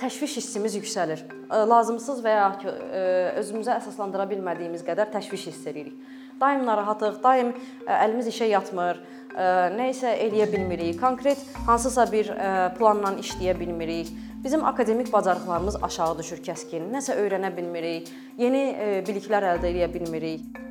təşviş hissimiz yüksəlir. Lazımsız və ya ki, özümüzə əsaslandıra bilmədiyimiz qədər təşviş hiss edirik. Daim narahatıq, daim əlimiz işə yatmır, nə isə eləyə bilmirik. Konkret hansısa bir planla işləyə bilmirik. Bizim akademik bacarıqlarımız aşağı düşür kəskin. Nəsə öyrənə bilmirik, yeni biliklər əldə edə bilmirik.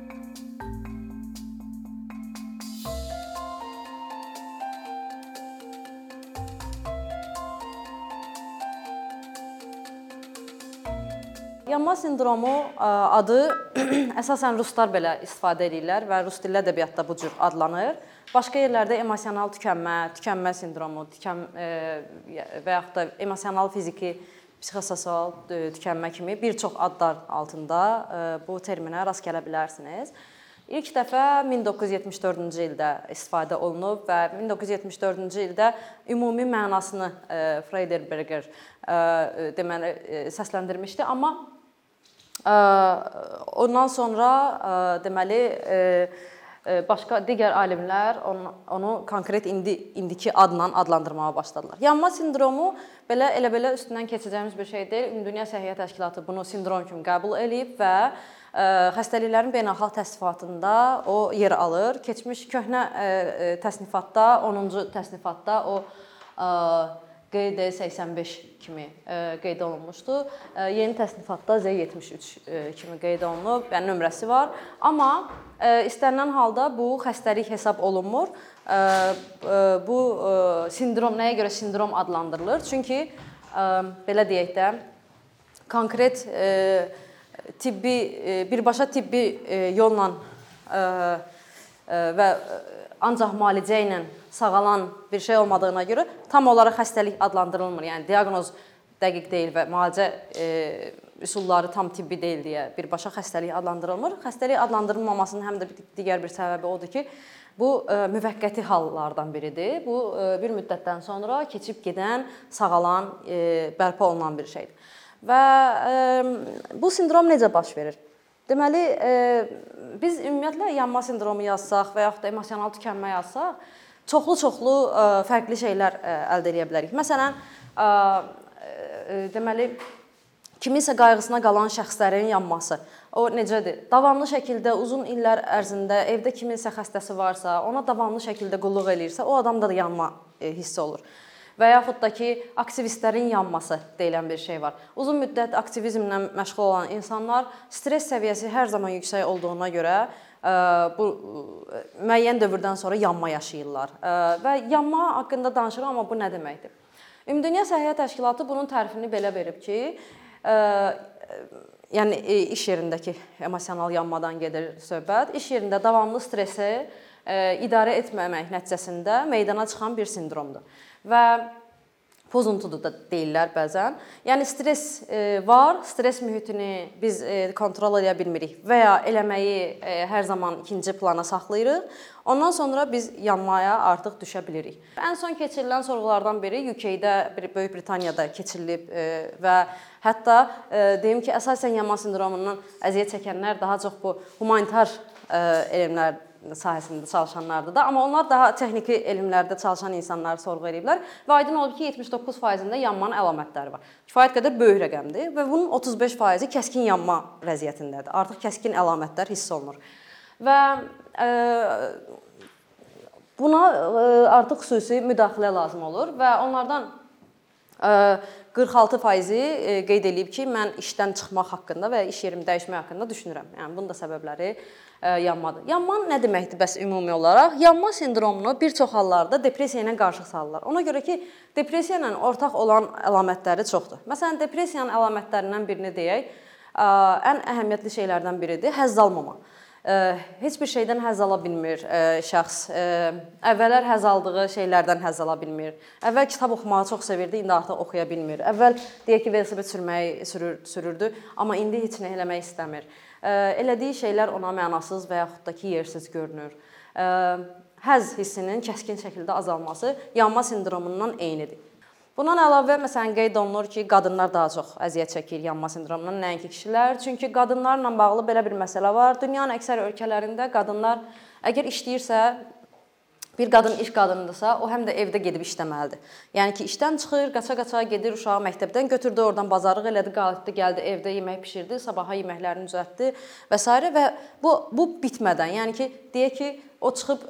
Yanma sindromu adı əsasən ruslar belə istifadə edirlər və rus dilli ədəbiyyatda bu cür adlanır. Başqa yerlərdə emosional tükənmə, tükənmə sindromu, tükən və yaxud da emosional fiziki psixososial tükənmə kimi bir çox adlar altında bu terminə rast gələ bilərsiniz. İlk dəfə 1974-cü ildə istifadə olunub və 1974-cü ildə ümumi mənasını Freiderberger deməli səsləndirmişdi, amma Ondan sonra deməli başqa digər alimlər onu, konkret indi indiki adla adlandırmağa başladılar. Yanma sindromu belə elə-belə üstündən keçəcəyimiz bir şey deyil. Ümumdünya Səhiyyə Təşkilatı bunu sindrom kimi qəbul eləyib və xəstəliklərin beynəlxalq təsnifatında o yer alır. Keçmiş köhnə təsnifatda, 10-cu təsnifatda o QD85 kimi e, qeyd olunmuşdu. E, yeni təsnifatda Z73 e, kimi qeyd olunub, yəni nömrəsi var. Amma istənilən halda bu xəstəlik hesab olunmur. Bu sindrom nəyə görə sindrom adlandırılır? Çünki belə deyək də konkret tibbi birbaşa tibbi yolla və ancaq müalicə ilə sağalan bir şey olmadığına görə tam olaraq xəstəlik adlandırılmır. Yəni diaqnoz dəqiq deyil və müalicə e, üsulları tam tibbi deyil deyə birbaşa xəstəlik adlandırılmır. Xəstəlik adlandırılmamasının həm də digər bir səbəbi odur ki, bu e, müvəqqəti hallardan biridir. Bu e, bir müddətdən sonra keçib gedən, sağalan, e, bərpa olunan bir şeydir. Və e, bu sindrom necə baş verir? Deməli, e, biz ümumiyyətlə yanma sindromu yazsaq və yaxud da emosional tükənmə yazsaq, çoxlu-çoxlu e, fərqli şeylər e, əldə edə bilərik. Məsələn, deməli, kiminsə qayğısına qalan şəxslərin yanması. O necədir? Davamlı şəkildə uzun illər ərzində evdə kiminsə xəstəsi varsa, ona davamlı şəkildə qulluq eləyirsə, o adamda da yanma hissi olur və yaxud da ki, aktivistlərin yanması deyilən bir şey var. Uzun müddət aktivizmlə məşğul olan insanlar stress səviyyəsi hər zaman yüksək olduğuna görə bu müəyyən dövrdən sonra yanma yaşayırlar. Və yanma haqqında danışırıq, amma bu nə deməkdir? Ümumdünya Səhiyyə Təşkilatı bunun tərifini belə verib ki, yəni iş yerindəki emosional yanmadan gedir söhbət. İş yerində davamlı stressi idarə etməmək nəticəsində meydana çıxan bir sindromdur və pozuntudur da deyirlər bəzən. Yəni stress e, var, stress mühitini biz e, kontrol edə bilmirik və ya eləməyi e, hər zaman ikinci plana saxlayırıq. Ondan sonra biz yanmaya artıq düşə bilirik. Ən son keçirilən sorğulardan biri UK-də, Böyük Britaniyada keçirilib və hətta deyim ki, əsasən yanma sindromundan əziyyət çəkənlər daha çox bu humanitar elmlər sahəsində çalışanlardır da, amma onlar daha texniki elmlərdə çalışan insanları sorğu ediblər və aydın olub ki, 79%-də yanmanın əlamətləri var. Kifayət qədər böyük rəqəmdir və bunun 35%-i kəskin yanma vəziyyətindədir. Artıq kəskin əlamətlər hiss olunur. Və e, buna e, artıq xüsusi müdaxilə lazım olur və onlardan 46%-i e, qeyd eləyib ki, mən işdən çıxmaq haqqında və iş yerimi dəyişmək haqqında düşünürəm. Yəni bunun da səbəbləri e, yanmadır. Yanma nə deməkdir bəs ümumi olaraq? Yanma sindromunu bir çox hallarda depressiya ilə qarışıq salırlar. Ona görə ki, depressiya ilə ortaq olan əlamətləri çoxdur. Məsələn, depressiyanın əlamətlərindən birini deyək, ən əhəmiyyətli şeylərdən biridir həzz almama heç bir şeydən həzz ala bilmir şəxs. Əvvəllər həzz aldığı şeylərdən həzz ala bilmir. Əvvəl kitab oxumağı çox sevirdi, indi artıq oxuya bilmir. Əvvəl deyək ki, velosiped sürməyi sürür, sürürdü, amma indi heç nə eləmək istəmir. Elədiyi şeylər ona mənasız və yaxud da ki, yersiz görünür. Həzz hissinin kəskin şəkildə azalması yanma sindromundan eynidir. Bundan əlavə məsələn qeyd olunur ki, qadınlar daha çox əziyyət çəkir yanma sindromundan, nəinki kişilər. Çünki qadınlarla bağlı belə bir məsələ var. Dünyanın əksər ölkələrində qadınlar əgər işləyirsə, bir qadın iş qadınıdırsa, o həm də evdə gedib işləməlidir. Yəni ki, işdən çıxır, qaça-qaça gedir uşağı məktəbdən götürdü, oradan bazarlıq elədi, qayıtdı, gəldi evdə yemək bişirdi, sabaha yeməklərini düzəltdi və s. və bu bu bitmədən, yəni ki, deyək ki, o çıxıb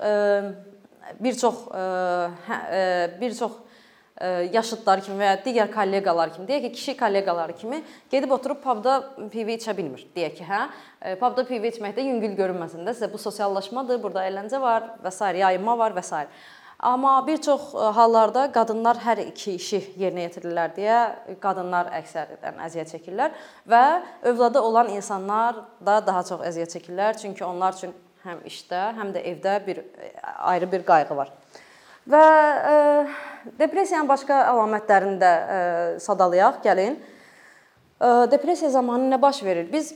bir çox hə, bir çox yaşıdları kimi və ya digər kolleqalar kimi, deyək ki, kişi kolleqaları kimi gedib oturub pubda pivi içə bilmir. Deyək ki, hə, pubda pivi içməkdə yüngül görünməsin də, sizə bu sosiallaşmadır, burada əyləncə var və s. yayınma var və s. Amma bir çox hallarda qadınlar hər iki işi yerinə yetirirlər deyə qadınlar əksəriyyətən əziyyət çəkirlər və övladı olan insanlar da daha çox əziyyət çəkirlər, çünki onlar üçün həm işdə, həm də evdə bir ayrı bir qayğı var. Və e, depressiyanın başqa əlamətlərini də e, sadalayaq, gəlin. E, depressiya zamanı nə baş verir? Biz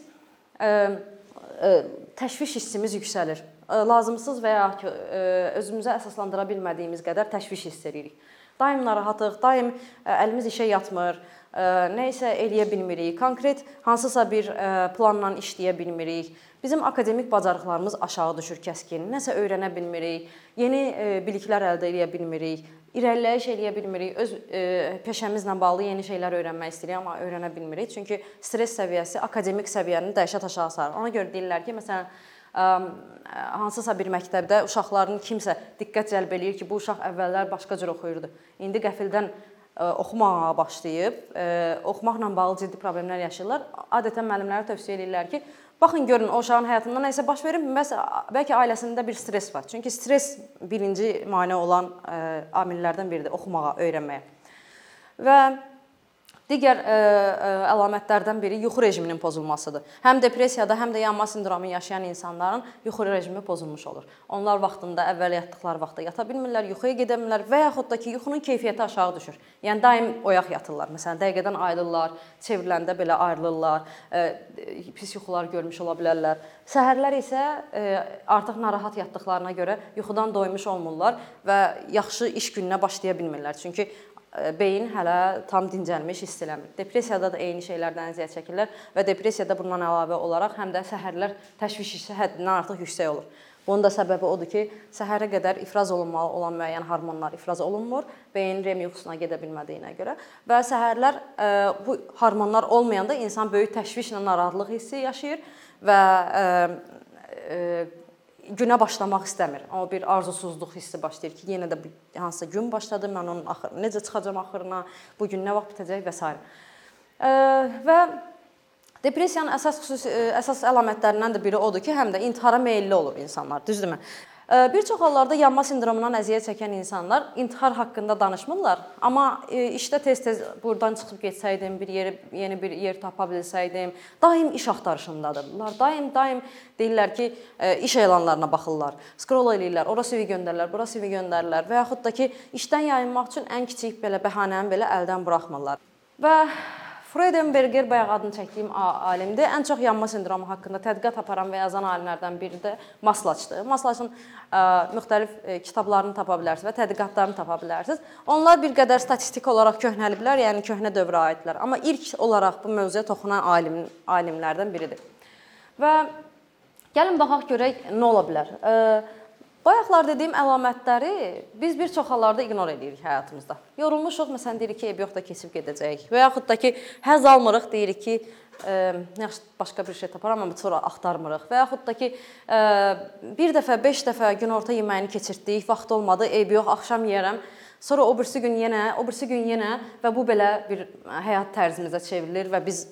e, e, təşviş hissimiz yüksəlir. E, lazımsız və ya ki, e, özümüzə əsaslandıra bilmədiyimiz qədər təşviş hiss edirik. Daim narahatıq, daim e, əlimiz işə yatmır, e, nə isə eləyə bilmirik. Konkret hansısa bir e, planla işləyə bilmirik Bizim akademik bacarıqlarımız aşağı düşür kəskin. Nəsə öyrənə bilmirik, yeni e, biliklər əldə edə bilmirik, irəliləyiş eləyə bilmirik. Öz e, peşəmizlə bağlı yeni şeylər öyrənmək istəyirik, amma öyrənə bilmirik. Çünki stress səviyyəsi akademik səviyyəni dəhşət aşağı salır. Ona görə deyirlər ki, məsələn, hansısa bir məktəbdə uşaqların kimsə diqqət cəlb eləyir ki, bu uşaq əvvəllər başqa cür oxuyurdu. İndi qəfildən oxumağa başlayıb, oxumaqla bağlı ciddi problemlər yaşayırlar. Adətən müəllimlərə tövsiyə edirlər ki, Baxın görün o uşağın həyatında nəsə baş verib, bəs bəlkə ailəsində bir stress var. Çünki stress birinci mane olan ə, amillərdən biridir oxumağa, öyrənməyə. Və Digər ə, e, ə, e, əlamətlərdən biri yuxu rejiminin pozulmasıdır. Həm depressiyada, həm də yanma sindromu yaşayan insanların yuxu rejimi pozulmuş olur. Onlar vaxtında əvvəl yatdıqları vaxtda yata bilmirlər, yuxuya gedə bilmirlər və yaxud da ki, yuxunun keyfiyyəti aşağı düşür. Yəni daim oyaq yatırlar. Məsələn, dəqiqədən ayılırlar, çevriləndə belə ayrılırlar, ə, e, pis yuxular görmüş ola bilərlər. Səhərlər isə ə, artıq narahat yatdıqlarına görə yuxudan doymuş olmurlar və yaxşı iş gününə başlaya bilmirlər. Çünki beyin hələ tam dincəlmiş hiss eləmir. Depressiyada da eyni şeylərdən əziyyət çəkirlər və depressiyada bundan əlavə olaraq həm də səhərlər təşviş həddindən artıq yüksək olur. Bunun da səbəbi odur ki, səhərə qədər ifraz olunmalı olan müəyyən hormonlar ifraz olunmur, beyin REM yuxusuna gedə bilmədiyinə görə və səhərlər e, bu hormonlar olmayanda insan böyük təşvişlə narahatlıq hissi yaşayır və e, e, günə başlamaq istəmir. Amma bir arzusuzluq hissi başlayır ki, yenə də hansısa gün başladı, mən onun axırı necə çıxacağam axırına, bu gün nə vaxt bitəcək və s. Və depressiyanın əsas xüsusi əsas əlamətlərindən də biri odur ki, həm də intihara meylli olur insanlar, düzdürmü? Bir çox hallarda yanma sindromundan əziyyət çəkən insanlar intihar haqqında danışmırlar, amma e, işdə tez-tez burdan çıxıb getsəydim, bir yeri yeni bir yer tapa bilsəydim, daim iş axtarışındadırlar. Daim daim deyirlər ki, e, iş elanlarına baxırlar. Scroll eləyirlər, ora CV göndərirlər, bura CV göndərirlər və yaxud da ki, işdən yayınmaq üçün ən kiçik belə bəhanəni belə əldən buraxmırlar. Və Freudenberger bayaq adını çəkdiyim alimdir. Ən çox yanma sindromu haqqında tədqiqat aparan və yazan alimlərdən biri də Maslaçdır. Maslaçın ə, müxtəlif ə, kitablarını tapa bilərsiniz və tədqiqatlarını tapa bilərsiniz. Onlar bir qədər statistik olaraq köhnəliblər, yəni köhnə dövrə aidlər. Amma ilk olaraq bu mövzuya toxunan alim alimlərdən biridir. Və gəlin baxaq görək nə ola bilər. Ə, Bayaqlar dediyim əlamətləri biz bir çox hallarda ignor edirik həyatımızda. Yorulmuşuq, məsələn deyirik ki, ev yoxda keçib gedəcək və yaxud da ki, həzz almırıq, deyirik ki, ə, yaxşı başqa bir şey taparam amma sonra axtarmırıq və yaxud da ki, ə, bir dəfə, 5 dəfə günorta yeməyini keçirtdik, vaxt olmadı, ev yox, axşam yeyərəm. Sonra o birisi gün yenə, o birisi gün yenə və bu belə bir həyat tərzimizə çevrilir və biz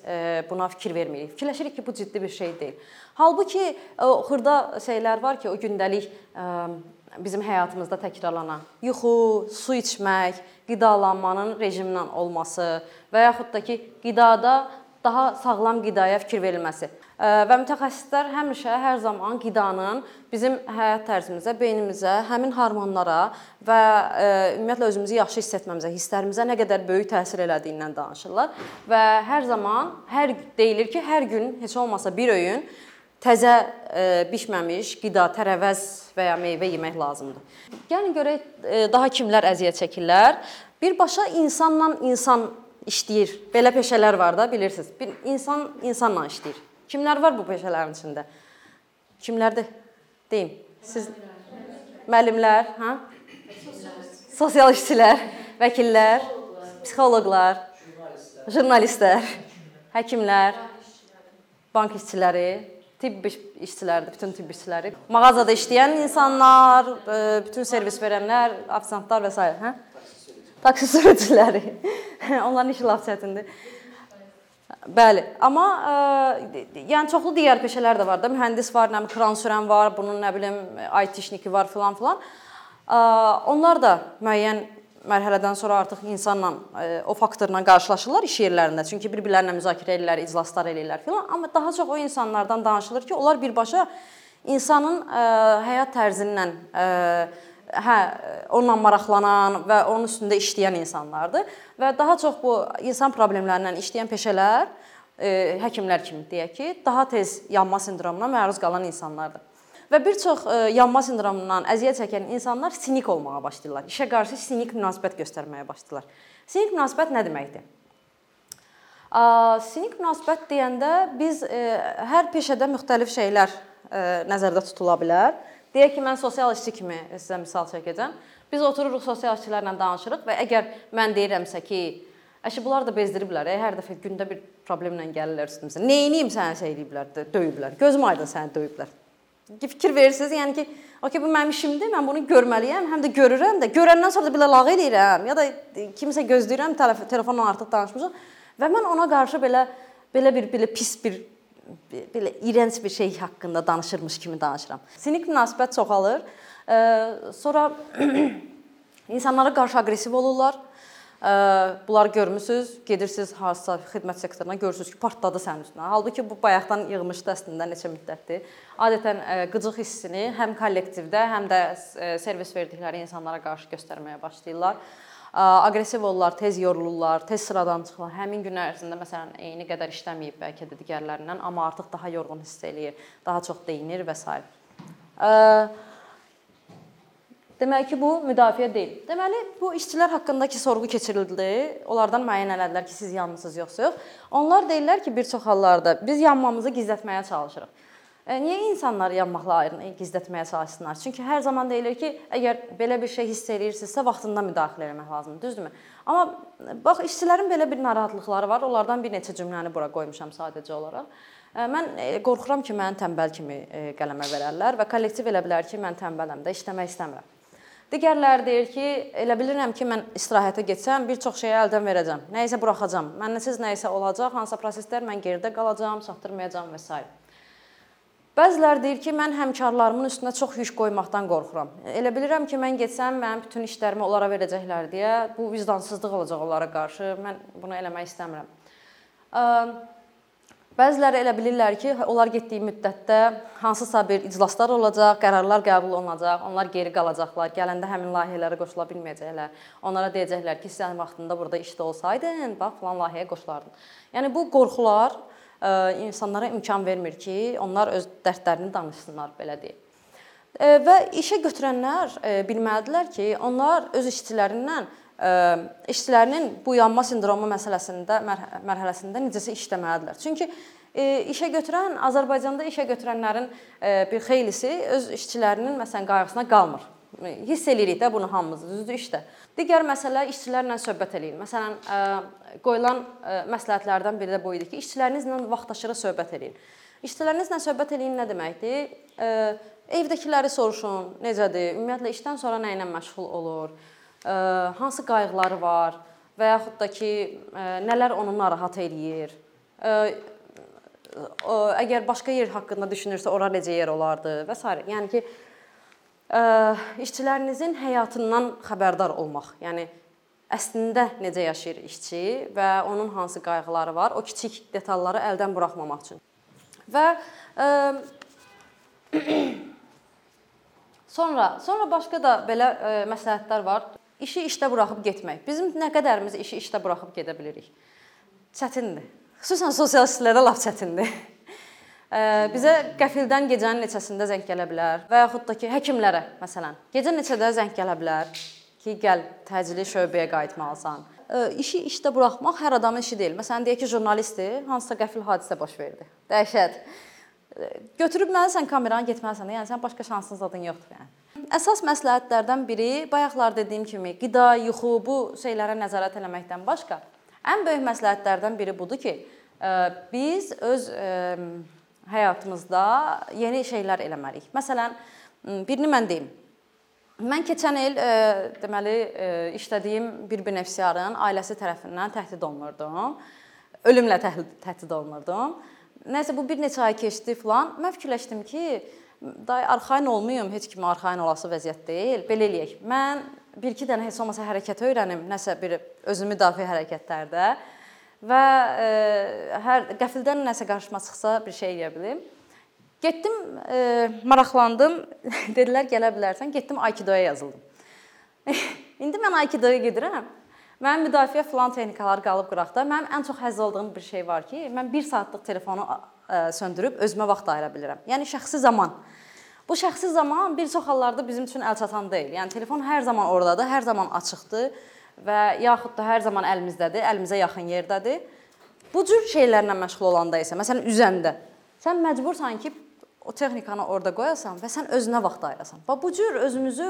buna fikir vermirik. Fikirləşirik ki, bu ciddi bir şey deyil. Halbuki o xırda şeylər var ki, o gündəlik bizim həyatımızda təkrarlanan yuxu, su içmək, qidalanmanın rejimlə olması və yaxud da ki, qidada daha sağlam qidaya fikir verilməsi. Və mütəxəssislər həmişə hər zaman qidanın bizim həyat tərzimizə, beynimizə, həmin hormonlara və ümumiyyətlə özümüzü yaxşı hiss etməmizə, hisslərimizə nə qədər böyük təsir elədiyindən danışırlar və hər zaman hər deyilir ki, hər gün heç olmasa bir öğün təzə e, bişməmiş qida, tərəvəz və ya meyvə yemək lazımdır. Gəlin görək e, daha kimlər əziyyət çəkirlər. Birbaşa insanla insan işləyir. Belə peşələr var da, bilirsiniz. Bir insan insanla işləyir. Kimlər var bu peşələrin içində? Kimlərdir? Deyin. Siz müəllimlər, hə? Sosial işçilər, vəkillər, psixoloqlar, jurnalistlər, həkimlər, bank işçiləri, tibb işçiləridir, bütün tibb işçiləri, mağazada işləyən insanlar, e, bütün servis verənlər, ofisiantlar və s. hə? Taksi sürücüləri. Onların işi lap çətindir. Bəli, amma ə, e, yəni çoxlu digər peşələr də var da. Mühəndis var, nə bilim, kran sürən var, bunun nə bilim, IT texniki var filan filan. Ə, onlar da müəyyən mərhələdən sonra artıq insanla ə, e, o faktorla qarşılaşırlar iş yerlərində. Çünki bir-birlərinə müzakirə edirlər, iclaslar eləyirlər filan. Amma daha çox o insanlardan danışılır ki, onlar birbaşa insanın ə, həyat tərzindən ə, hə onunla maraqlanan və onun üstündə işləyən insanlardır və daha çox bu insan problemlərindən işləyən peşələr e, həkimlər kimi deyək ki, daha tez yanma sindromuna məruz qalan insanlardır. Və bir çox e, yanma sindromundan əziyyət çəkən insanlar sinik olmağa başlayırlar. İşə qarşı sinik münasibət göstərməyə başlayırlar. Sinik münasibət nə deməkdir? Sinik münasibət deyəndə biz e, hər peşədə müxtəlif şeylər e, nəzərdə tutula bilər. Deyək ki, mən sosial işçi kimi sizə misal çəkəcəm. Biz otururuq sosial işçilərlə danışırıq və əgər mən deyirəmsə ki, əşi bunlar da bezdiriblər, hər dəfə gündə bir problemlə gəlirlər üstümüzə. Nə edeyim səni şey eləyiblər, döyüblər. Gözüm aydın səni döyüblər. Fikir verirsiniz, yəni ki, okey bu mənim işimdir, mən bunu görməliyəm, həm də görürəm də, görəndən sonra da belə lağ eləyirəm ya da kimsə gözləyirəm, telefonla artıq danışmışıq və mən ona qarşı belə belə bir belə pis bir belə iyrənc bir şey haqqında danışırmış kimi danışıram. Sinik münasibət çoxalır. Sonra insanlara qarşı aqressiv olurlar. Bunlar görmüsüz, gedirsiniz hansısa xidmət sektoruna, görürsüz ki, partladı sənin üstünə. Halbuki bu bayaqdan yığmışdı əslində neçə müddətdir. Adətən qıcıq hissini həm kollektivdə, həm də servis verdikləri insanlara qarşı göstərməyə başlayırlar aqressiv olurlar, tez yorulurlar, tez sıradan çıxırlar. Həmin gün ərzində məsələn eyni qədər işləməyib bəlkə də digərlərindən, amma artıq daha yorğun hiss eləyir, daha çox deyinir və s. Demək ki, bu müdafiə deyil. Deməli, bu işçilər haqqındakı sorğu keçirildi. Onlardan müəyyən elədilər ki, siz yanmısınız yoxsa yox. Onlar deyirlər ki, bir çox hallarda biz yanmamızı gizlətməyə çalışırıq. E, niyə insanlar yanmaqlarını gizlətməyə çalışsınlar? Çünki hər zaman deyilir ki, əgər belə bir şey hiss eləyirsinizsə, vaxtında müdaxilə etmək lazımdır, düzdürmü? Amma bax, işçilərin belə bir narahatlıqları var. Onlardan bir neçə cümləni bura qoymuşam sadəcə olaraq. E, mən e, qorxuram ki, məni tənbəl kimi qələmə verərlər və kollektiv elə bilər ki, mən tənbələm də, işləmək istəmirəm. Digərləri deyir ki, elə bilirəm ki, mən istirahətə getsəm bir çox şeyi əldən verəcəm. Nə isə buraxacam. Mənnəsiz nə isə olacaq, hansısa proseslər mən geridə qalacağam, çatdırmayacağam və s. Bəziləri deyir ki, mən həmkarlarımın üstünə çox yük qoymaqdan qorxuram. Elə bilirəm ki, mən getsəm mənim bütün işlərimi onlara verəcəklər deyə bu vicdansızlıq olacaq onlara qarşı. Mən bunu eləmək istəmirəm. Bəziləri elə bilirlər ki, onlar getdiyi müddətdə hansısa bir iclaslar olacaq, qərarlar qəbul olunacaq, onlar geri qalacaqlar. Gələndə həmin layihələrə qoşula bilməyəcəklər. Onlara deyəcəklər ki, sən vaxtında burada işdə olsaydın, bax falan layihəyə qoşulardın. Yəni bu qorxular insanlara imkan vermir ki, onlar öz dərdlərini danışsınlar belə deyək. Və işə götürənlər bilməlidirlər ki, onlar öz işçilərindən işçilərinin bu yanma sindromu məsələsində mərhələsində necəsə işləməlidirlər. Çünki işə götürən Azərbaycanda işə götürənlərin bir xeylisi öz işçilərinin məsələn qayğısına qalmır. Hiss eləyirik də bunu hamımız, düzdür işdə. Digər məsələ işçilərlə söhbət eləyin. Məsələn, qoyulan məsləhətlərdən biri də bu idi ki, işçilərinizlə vaxtaşırı söhbət eləyin. İşçilərinizlə söhbət eləyin nə deməkdir? Evdəkiləri soruşun, necədir? Ümumiyyətlə işdən sonra nə ilə məşğul olur? Hansı qayğıları var? Və yaxud da ki, nələr onu narahat eləyir? Əgər başqa yer haqqında düşünürsə, ora necə yer olardı və s. Yəni ki, işçilərinizin həyatından xəbərdar olmaq. Yəni əslində necə yaşayır işçi və onun hansı qayğıları var, o kiçik detalları əldən buraxmamaq üçün. Və ə, sonra sonra başqa da belə ə, məsləhətlər var. İşi işdə buraxıb getmək. Bizim nə qədərimiz işi işdə buraxıb gedə bilirik? Çətindir. Xüsusən sosial işlərdə lap çətindir. Bizə qəfildən gecənin neçəsində zəng gələ bilər və yaxud da ki, həkimlərə məsələn, gecə neçədə zəng gələ bilər ki, gəl təcili şöbəyə qayıtmalısan. İşi işdə buraxmaq hər adamın işi deyil. Məsələn, deyək ki, jurnalistdir, hansısa qəfil hadisə baş verdi. Dəhşət. Götürüb məlisən kameranı getməlisən. Yəni sən başqa şansın zadın yoxdur yəni. Əsas məsləhətlərdən biri bayaqlar dediyim kimi qida, yuxu bu şeylərə nəzarət etməkdən başqa ən böyük məsləhətlərdən biri budur ki, biz öz həyatımızda yeni şeylər eləməliyik. Məsələn, birini mən deyim. Mən keçən il e, deməli e, işlədiyim bir benefisiarın ailəsi tərəfindən təhdid olunurdum. Ölümlə təhdid olunurdum. Nəsə bu bir neçə ay keçdi filan. Mən fikirləşdim ki, day arxayın olmayım, heç kimə arxayın olası vəziyyət deyil. Belə eləyək. Mən 1-2 dənə heç olmasa hərəkət öyrənim, nəsə bir özümü müdafiə hərəkətlərdə və e, hər qəfildən nəsə qarşıma çıxsa bir şey eləyə bilim. Getdim, e, maraqlandım. Dedilər gələ bilərsən. Getdim Aikido-ya yazıldım. İndi mən Aikido-ya gedirəm. Mənim müdafiə filan texnikaları qalıb qıraqda. Mənim ən çox həzz aldığım bir şey var ki, mən 1 saatlıq telefonu e, söndürüb özümə vaxt ayıra bilirəm. Yəni şəxsi zaman. Bu şəxsi zaman bir çox hallarda bizim üçün əl çatan deyil. Yəni telefon hər zaman ordadır, hər zaman açıqdır və yaxud da hər zaman əlimizdədir, əlimizə yaxın yerdədir. Bu cür şeylərlə məşğul olanda isə, məsələn, üzəndə sən məcbursan ki, o texnikanı orada qoyasan və sən özünə vaxt ayırasan. Bax bu cür özümüzü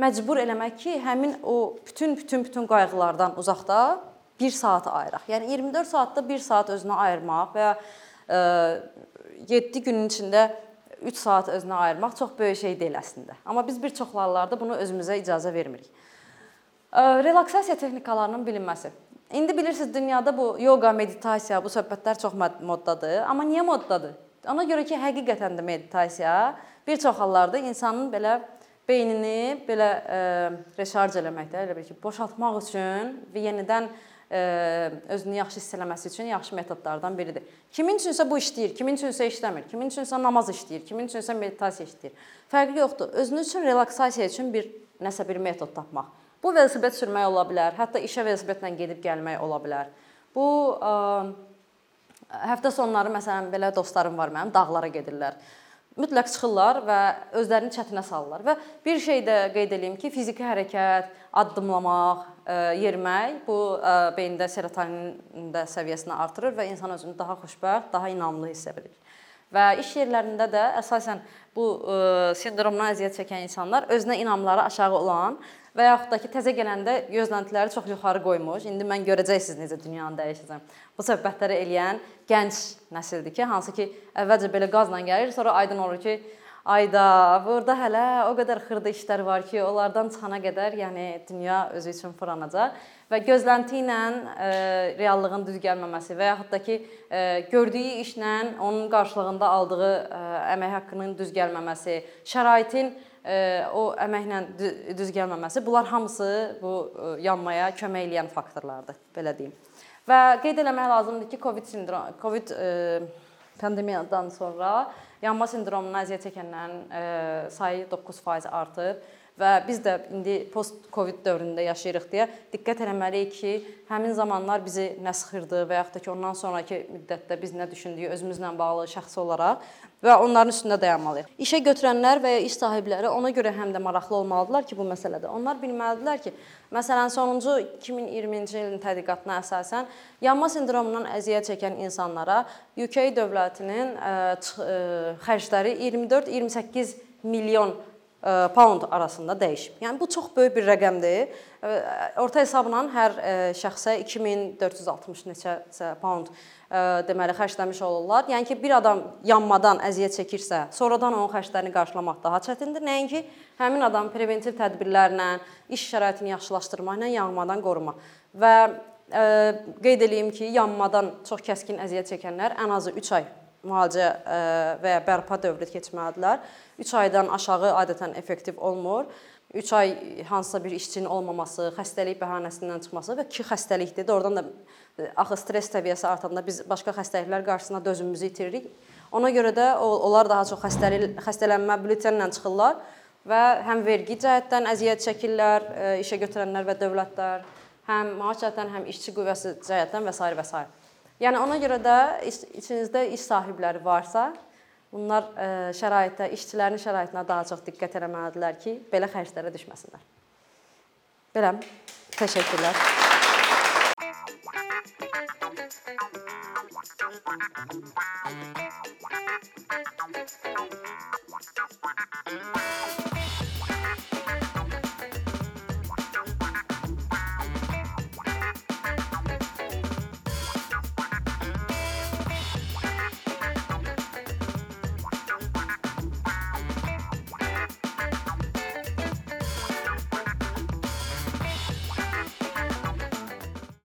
məcbur eləmək ki, həmin o bütün bütün bütün qayğılardan uzaqda 1 saat ayıraq. Yəni 24 saatda 1 saat özünə ayırmaq və ya e, 7 günün içində 3 saat özünə ayırmaq çox böyük şey deyil əslində. Amma biz bir çox hallarda bunu özümüzə icazə vermirik. Relaksasiya texnikalarının bilinməsi. İndi bilirsiniz dünyada bu yoga, meditasiya, bu söhbətlər çox moddadır. Amma niyə moddadır? Ona görə ki, həqiqətən də meditasiya bir çox hallarda insanın belə beynini belə e, reşarj eləməkdə, elə bil ki, boşaltmaq üçün və yenidən e, özünü yaxşı hiss eləməsi üçün yaxşı metodlardan biridir. Kimin üçünsə bu işləyir, kimin üçünsə işləmir, kimin üçünsə namaz işləyir, kimin üçünsə meditasiya işləyir. Fərqi yoxdur. Özünüz üçün relaksasiya üçün bir nəsə bir metod tapmaq. Bu velosiped sürmək ola bilər, hətta işə velosipedlə gedib gəlmək ola bilər. Bu ə, e, Həftə sonları məsələn belə dostlarım var mənim, dağlara gedirlər. Mütləq çıxırlar və özlərini çətinə salırlar və bir şey də qeyd eləyim ki, fiziki hərəkət, addımlamaq, e, yerimək bu e, beyində serotonin də səviyyəsini artırır və insan özünü daha xoşbəxt, daha inamlı hiss edir. Və iş yerlərində də əsasən bu sindromdan əziyyət çəkən insanlar özünə inamları aşağı olan və yaxud da ki, təzə gələndə gözləntiləri çox yuxarı qoymuş. İndi mən görəcəksiniz necə dünyanı dəyişəcəm. Bu söhbətləri eləyən gənc nəsildir ki, hansı ki, əvvəlcə belə qazla gəlir, sonra aydın olur ki, ayda, burada hələ o qədər xırda işlər var ki, onlardan çıxana qədər, yəni dünya özü üçün fırlanacaq və gözlənti ilə e, reallığın düz gəlməməsi və yaxud da ki, e, gördüyü işlə onun qarşılığında aldığı e, əmək haqqının düz gəlməməsi, şəraitin o əməklə düz gəlməməsi, bunlar hamısı bu yanmaya kömək edən faktorlardır, belə deyim. Və qeyd eləmək lazımdır ki, COVID sindrom, COVID pandemiyadan sonra yanma sindromundan əziyyət çəkənlərin sayı 9% artıb və biz də indi post-Covid dövründə yaşayırıq deyə diqqət etməliyik ki, həmin zamanlar bizi nə sıxırdı və yaxud da ki, ondan sonrakı müddətdə biz nə düşündüyü özümüzlə bağlı şəxsi olaraq və onların üstündə dayanmalıyıq. İşə götürənlər və ya iş sahibləri ona görə həm də maraqlı olmalıdırlar ki, bu məsələdə. Onlar bilməlidirlər ki, məsələn, sonuncu 2020-ci ilin tədqiqatına əsasən yanma sindromundan əziyyət çəkən insanlara UK dövlətinin xərcləri 24-28 milyon pound arasında dəyişib. Yəni bu çox böyük bir rəqəmdir. Orta hesabla hər şəxsə 2460 neçə pound deməli xərcləmiş olurlar. Yəni ki, bir adam yanmadan əziyyət çəkirsə, sonradan onun xərclərini qarşılamaq daha çətindir. Nəinki həmin adam preventiv tədbirlərlə, iş şəraitini yaxşılaşdırmaqla yanmadan qorumaq. Və ə, qeyd eləyim ki, yanmadan çox kəskin əziyyət çəkənlər ən azı 3 ay müalicə və ya bərpa dövrü keçməlidirlər. 3 aydan aşağı adətən effektiv olmur. 3 ay hansısa bir işçinin olmaması, xəstəlik bəhanəsindən çıxması və ki xəstəlikdir. Oradan da axı stress səviyyəsi artanda biz başqa xəstəliklər qarşısında dözümümüzü itiririk. Ona görə də onlar daha çox xəstəlik xəstələnmə bülletenlə çıxırlar və həm vergi cəhətdən əziyyət çəkirlər işə götürənlər və dövlətlər, həm maaş cəhətdən, həm işçi qüvvəsi cəhətdən və s. və s. Yəni ona görə də içinizdə iş sahibləri varsa, bunlar e, şəraitdə işçilərin şəraitinə daha çox diqqət etməlidirlər ki, belə xərclərə düşməsinlər. Beləm. Təşəkkürlər.